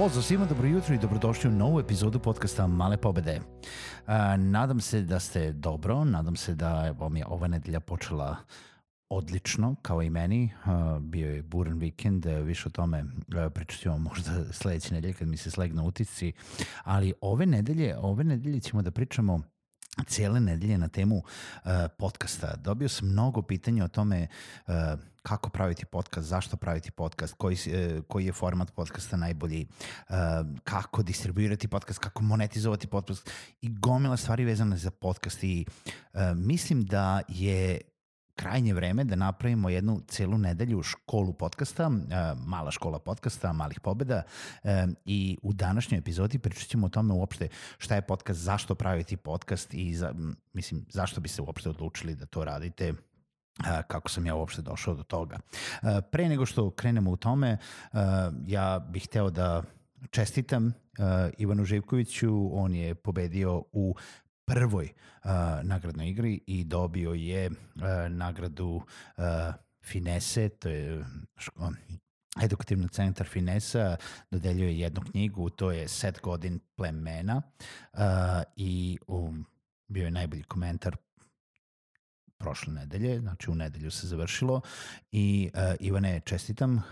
Pozdrav svima, dobro jutro i dobrodošli u novu epizodu podcasta Male pobede. Uh, nadam se da ste dobro, nadam se da vam je ova nedelja počela odlično, kao i meni. Uh, bio je buran vikend, više o tome pričat ćemo možda sledeće nedelje kad mi se slegne utisci, ali ove nedelje, ove nedelje ćemo da pričamo cijele nedelje na temu uh, podcasta. Dobio sam mnogo pitanja o tome uh, kako praviti podcast, zašto praviti podcast, koji, uh, koji je format podcasta najbolji, uh, kako distribuirati podcast, kako monetizovati podcast i gomila stvari vezane za podcast i uh, mislim da je krajnje vreme da napravimo jednu celu nedelju školu podcasta, e, mala škola podcasta, malih pobeda e, i u današnjoj epizodi pričat ćemo o tome uopšte šta je podcast, zašto praviti podcast i za, mislim, zašto biste uopšte odlučili da to radite e, kako sam ja uopšte došao do toga. Pre nego što krenemo u tome, ja bih hteo da čestitam Ivanu Živkoviću, on je pobedio u prvoj uh, nagradnoj igri i dobio je uh, nagradu uh, Finese, to je ško, edukativni centar Finesa dodeljuje jednu knjigu, to je Set godin plemena uh, i um, bio je najbolji komentar prošle nedelje, znači u nedelju se završilo i uh, Ivane čestitam,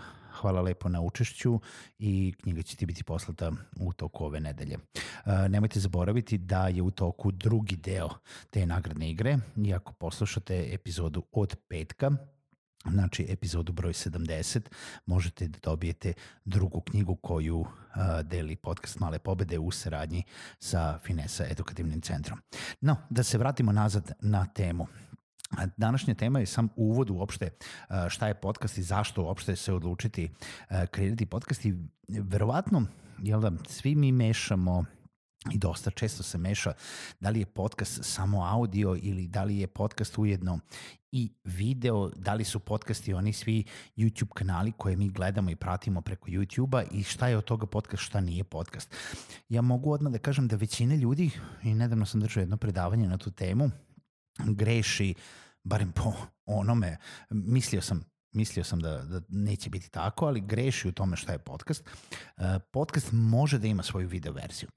hvala lepo na učešću i knjiga će ti biti poslata u toku ove nedelje. E, nemojte zaboraviti da je u toku drugi deo te nagradne igre i ako poslušate epizodu od petka, znači epizodu broj 70, možete da dobijete drugu knjigu koju uh, deli podcast Male pobede u saradnji sa Finesa edukativnim centrom. No, da se vratimo nazad na temu. Današnja tema je sam uvod uopšte šta je podcast i zašto uopšte se odlučiti kreirati podcast i verovatno, jel da, svi mi mešamo i dosta često se meša da li je podcast samo audio ili da li je podcast ujedno i video, da li su podcasti oni svi YouTube kanali koje mi gledamo i pratimo preko YouTube-a i šta je od toga podcast, šta nije podcast. Ja mogu odmah da kažem da većina ljudi, i nedavno sam držao jedno predavanje na tu temu, greši, barem po onome, mislio sam mislio sam da, da neće biti tako, ali greši u tome šta je podcast. Uh, podcast može da ima svoju video verziju,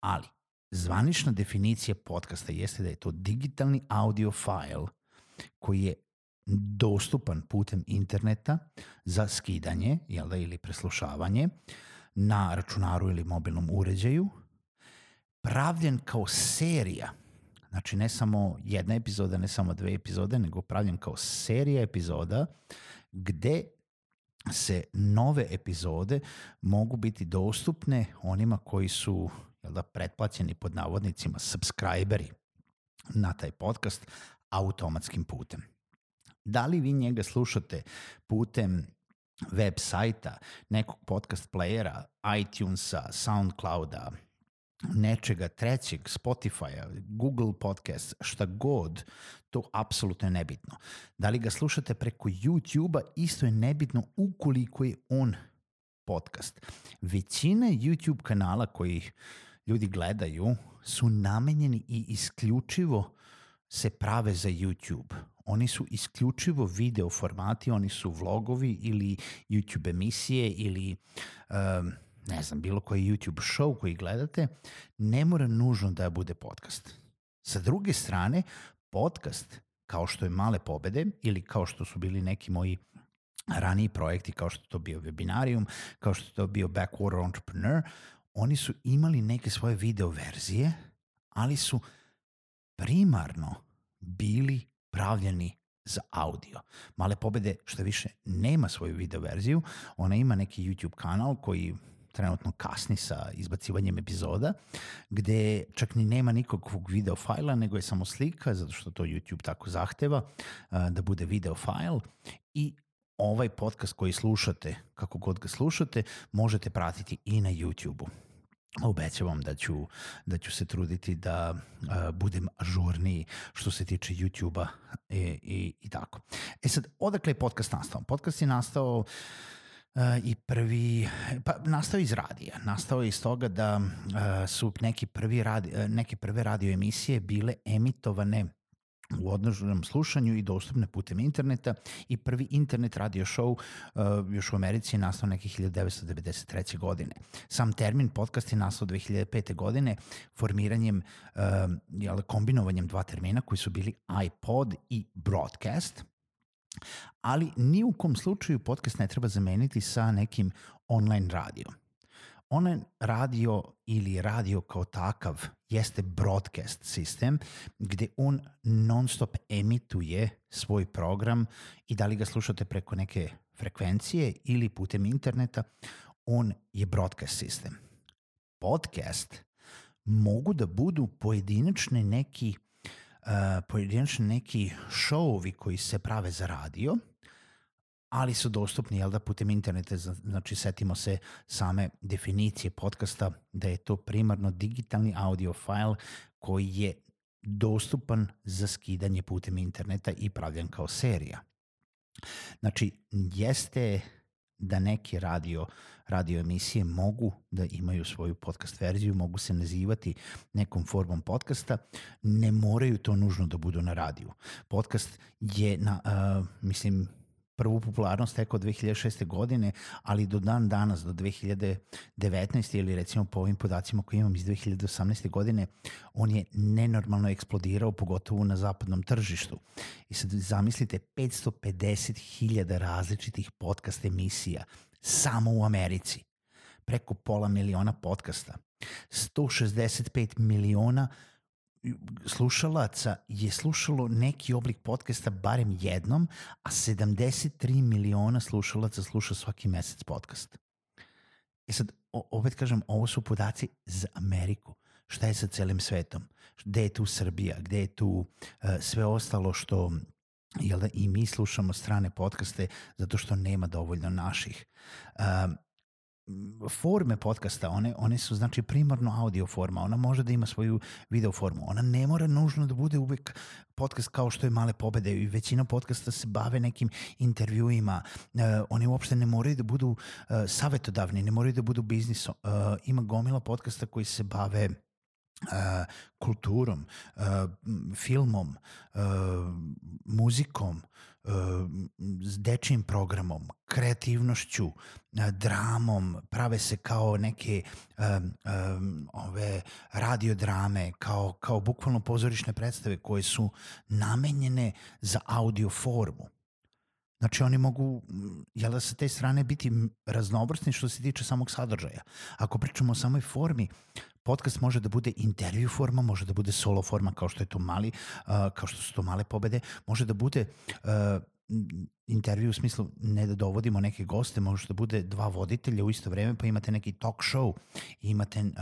ali zvanična definicija podcasta jeste da je to digitalni audio file koji je dostupan putem interneta za skidanje jel da, ili preslušavanje na računaru ili mobilnom uređaju, pravljen kao serija Znači ne samo jedna epizoda, ne samo dve epizode, nego pravljen kao serija epizoda gde se nove epizode mogu biti dostupne onima koji su jel da, pretplaćeni pod navodnicima subscriberi na taj podcast automatskim putem. Da li vi njega slušate putem web sajta, nekog podcast playera, iTunesa, Soundclouda, nečega trećeg, Spotify-a, Google Podcast, šta god, to apsolutno je nebitno. Da li ga slušate preko YouTube-a, isto je nebitno ukoliko je on podcast. Većina YouTube kanala koji ljudi gledaju su namenjeni i isključivo se prave za YouTube. Oni su isključivo video formati, oni su vlogovi ili YouTube emisije ili um, ne znam, bilo koji YouTube show koji gledate, ne mora nužno da bude podcast. Sa druge strane, podcast, kao što je Male pobede ili kao što su bili neki moji raniji projekti, kao što to bio Webinarium, kao što to bio Backwater Entrepreneur, oni su imali neke svoje video verzije, ali su primarno bili pravljeni za audio. Male pobede, što više, nema svoju video verziju, ona ima neki YouTube kanal koji trenutno kasni sa izbacivanjem epizoda, gde čak ni nema nikakvog video fajla, nego je samo slika, zato što to YouTube tako zahteva da bude video fajl i ovaj podcast koji slušate, kako god ga slušate, možete pratiti i na YouTube-u. Obećavam da ću, da ću se truditi da budem ažurniji što se tiče YouTube-a i, i, i tako. E sad, odakle je podcast nastao? Podcast je nastao uh, i prvi, pa nastao iz radija. Nastao je iz toga da uh, su neki, prvi radi, neke prve radio emisije bile emitovane u odnožnom slušanju i dostupne putem interneta i prvi internet radio show uh, još u Americi je nastao nekih 1993. godine. Sam termin podcast je nastao 2005. godine formiranjem, uh, jel, kombinovanjem dva termina koji su bili iPod i broadcast, ali ni u kom slučaju podcast ne treba zameniti sa nekim online radijom. Online radio ili radio kao takav jeste broadcast sistem gde on non stop emituje svoj program i da li ga slušate preko neke frekvencije ili putem interneta, on je broadcast sistem. Podcast mogu da budu pojedinačne neki pojedinačni neki šovovi koji se prave za radio – ali su dostupni jel da putem interneta, znači setimo se same definicije podcasta da je to primarno digitalni audio file koji je dostupan za skidanje putem interneta i pravljen kao serija. Znači, jeste da neke radio, radio emisije mogu da imaju svoju podcast verziju, mogu se nazivati nekom formom podcasta, ne moraju to nužno da budu na radiju. Podcast je, na, uh, mislim, prvu popularnost teko 2006. godine, ali do dan danas, do 2019. ili recimo po ovim podacima koje imam iz 2018. godine, on je nenormalno eksplodirao, pogotovo na zapadnom tržištu. I sad zamislite, 550.000 različitih podcast emisija samo u Americi. Preko pola miliona podcasta. 165 miliona slušalaca je slušalo neki oblik podcasta barem jednom, a 73 miliona slušalaca sluša svaki mesec podcast. E sad, opet kažem, ovo su podaci za Ameriku. Šta je sa celim svetom? Gde je tu Srbija? Gde je tu uh, sve ostalo što jel da, i mi slušamo strane podcaste zato što nema dovoljno naših. Uh, forme podcasta, one, one su znači primarno audio forma, ona može da ima svoju video formu, ona ne mora nužno da bude uvek podcast kao što je Male pobede i većina podcasta se bave nekim intervjuima, uh, oni uopšte ne moraju da budu uh, savetodavni, ne moraju da budu biznis, uh, ima gomila podcasta koji se bave kulturom, uh, filmom, uh, muzikom, s dečijim programom, kreativnošću, dramom, prave se kao neke ove radiodrame, kao, kao bukvalno pozorišne predstave koje su namenjene za audio formu. Znači oni mogu, jel da sa te strane biti raznovrsni što se tiče samog sadržaja. Ako pričamo o samoj formi, podcast može da bude intervju forma, može da bude solo forma kao što je to mali, kao što su to male pobede, može da bude intervju u smislu ne da dovodimo neke goste, može da bude dva voditelja u isto vreme, pa imate neki talk show, imate um,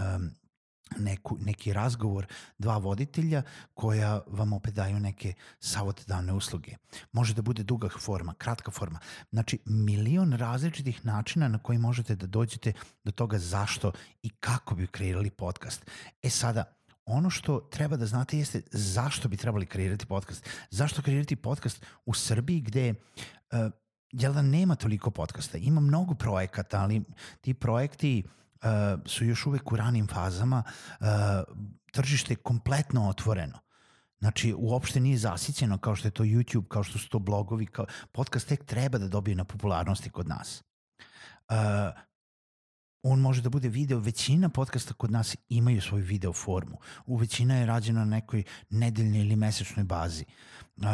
neku, neki razgovor dva voditelja koja vam opet daju neke savotodavne usluge. Može da bude duga forma, kratka forma. Znači, milion različitih načina na koji možete da dođete do toga zašto i kako bi kreirali podcast. E sada, ono što treba da znate jeste zašto bi trebali kreirati podcast. Zašto kreirati podcast u Srbiji gde uh, jel da nema toliko podcasta. Ima mnogo projekata, ali ti projekti su još uvek u ranim fazama, uh, tržište je kompletno otvoreno. Znači, uopšte nije zasićeno kao što je to YouTube, kao što su to blogovi, kao podcast tek treba da dobije na popularnosti kod nas. Uh, on može da bude video, većina podcasta kod nas imaju svoju video formu. U većina je rađena na nekoj nedeljnoj ili mesečnoj bazi. Uh,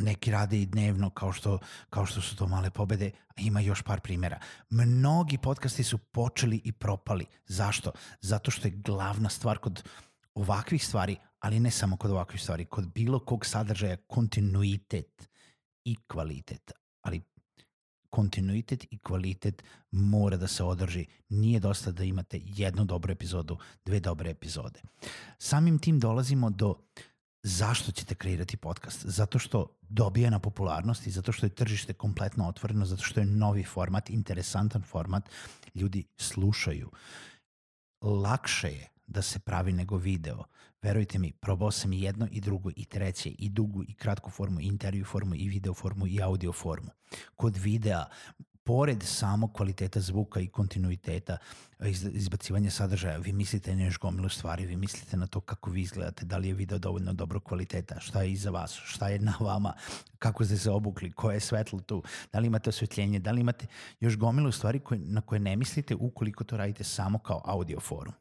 neki rade i dnevno kao što, kao što su to male pobede, ima još par primjera. Mnogi podcasti su počeli i propali. Zašto? Zato što je glavna stvar kod ovakvih stvari, ali ne samo kod ovakvih stvari, kod bilo kog sadržaja kontinuitet. i kvalitet, ali kontinuitet i kvalitet mora da se održi. Nije dosta da imate jednu dobru epizodu, dve dobre epizode. Samim tim dolazimo do zašto ćete kreirati podcast? Zato što dobija na popularnosti, zato što je tržište kompletno otvoreno, zato što je novi format, interesantan format, ljudi slušaju. Lakše je da se pravi nego video. Verujte mi, probao sam i jedno i drugo i treće i dugu i kratku formu, i intervju formu i video formu i audio formu. Kod videa pored samog kvaliteta zvuka i kontinuiteta izbacivanja sadržaja, vi mislite na još gomilu stvari, vi mislite na to kako vi izgledate, da li je video dovoljno dobro kvaliteta, šta je iza vas, šta je na vama, kako ste se obukli, koje je svetlo tu, da li imate osvetljenje, da li imate još gomilu stvari koje, na koje ne mislite ukoliko to radite samo kao audio forum.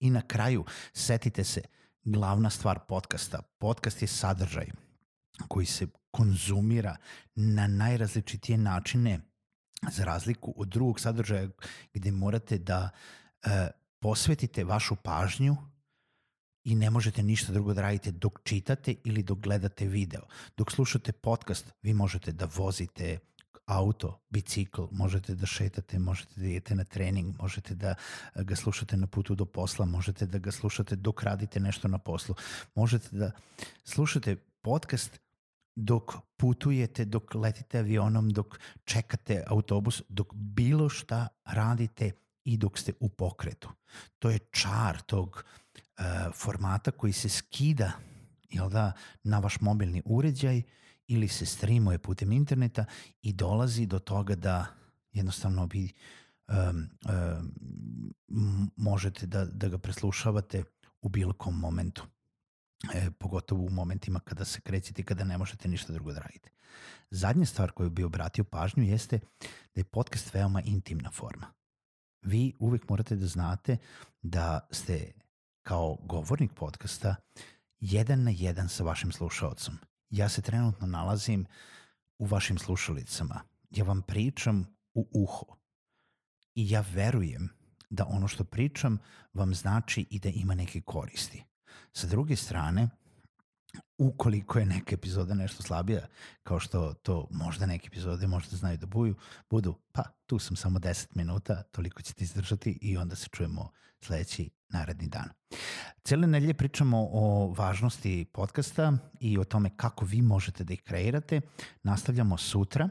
I na kraju, setite se, glavna stvar podcasta. Podcast je sadržaj koji se konzumira na najrazličitije načine za razliku od drugog sadržaja gde morate da e, posvetite vašu pažnju i ne možete ništa drugo da radite dok čitate ili dok gledate video. Dok slušate podcast, vi možete da vozite auto, bicikl, možete da šetate, možete da idete na trening, možete da ga slušate na putu do posla, možete da ga slušate dok radite nešto na poslu, možete da slušate podcast dok putujete, dok letite avionom, dok čekate autobus, dok bilo šta radite i dok ste u pokretu. To je čar tog uh, formata koji se skida jel da, na vaš mobilni uređaj ili se streamuje putem interneta i dolazi do toga da jednostavno vi um, um, možete da, da ga preslušavate u bilo kom momentu e, pogotovo u momentima kada se krećete i kada ne možete ništa drugo da radite. Zadnja stvar koju bi obratio pažnju jeste da je podcast veoma intimna forma. Vi uvek morate da znate da ste kao govornik podcasta jedan na jedan sa vašim slušalcom. Ja se trenutno nalazim u vašim slušalicama. Ja vam pričam u uho. I ja verujem da ono što pričam vam znači i da ima neke koristi. Sa druge strane, ukoliko je neka epizoda nešto slabija, kao što to možda neke epizode možda znaju da buju, budu, pa tu sam samo 10 minuta, toliko ćete izdržati i onda se čujemo sledeći naredni dan. Cijele nelje pričamo o važnosti podcasta i o tome kako vi možete da ih kreirate. Nastavljamo sutra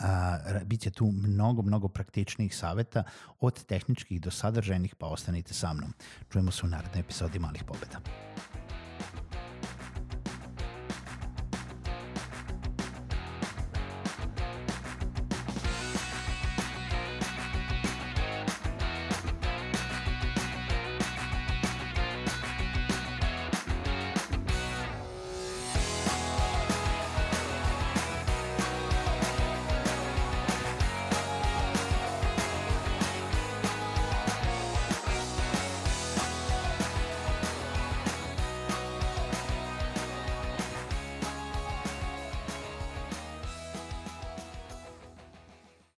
a, biće tu mnogo, mnogo praktičnijih saveta od tehničkih do sadržajnih, pa ostanite sa mnom. Čujemo se u narednoj epizodi Malih pobeda.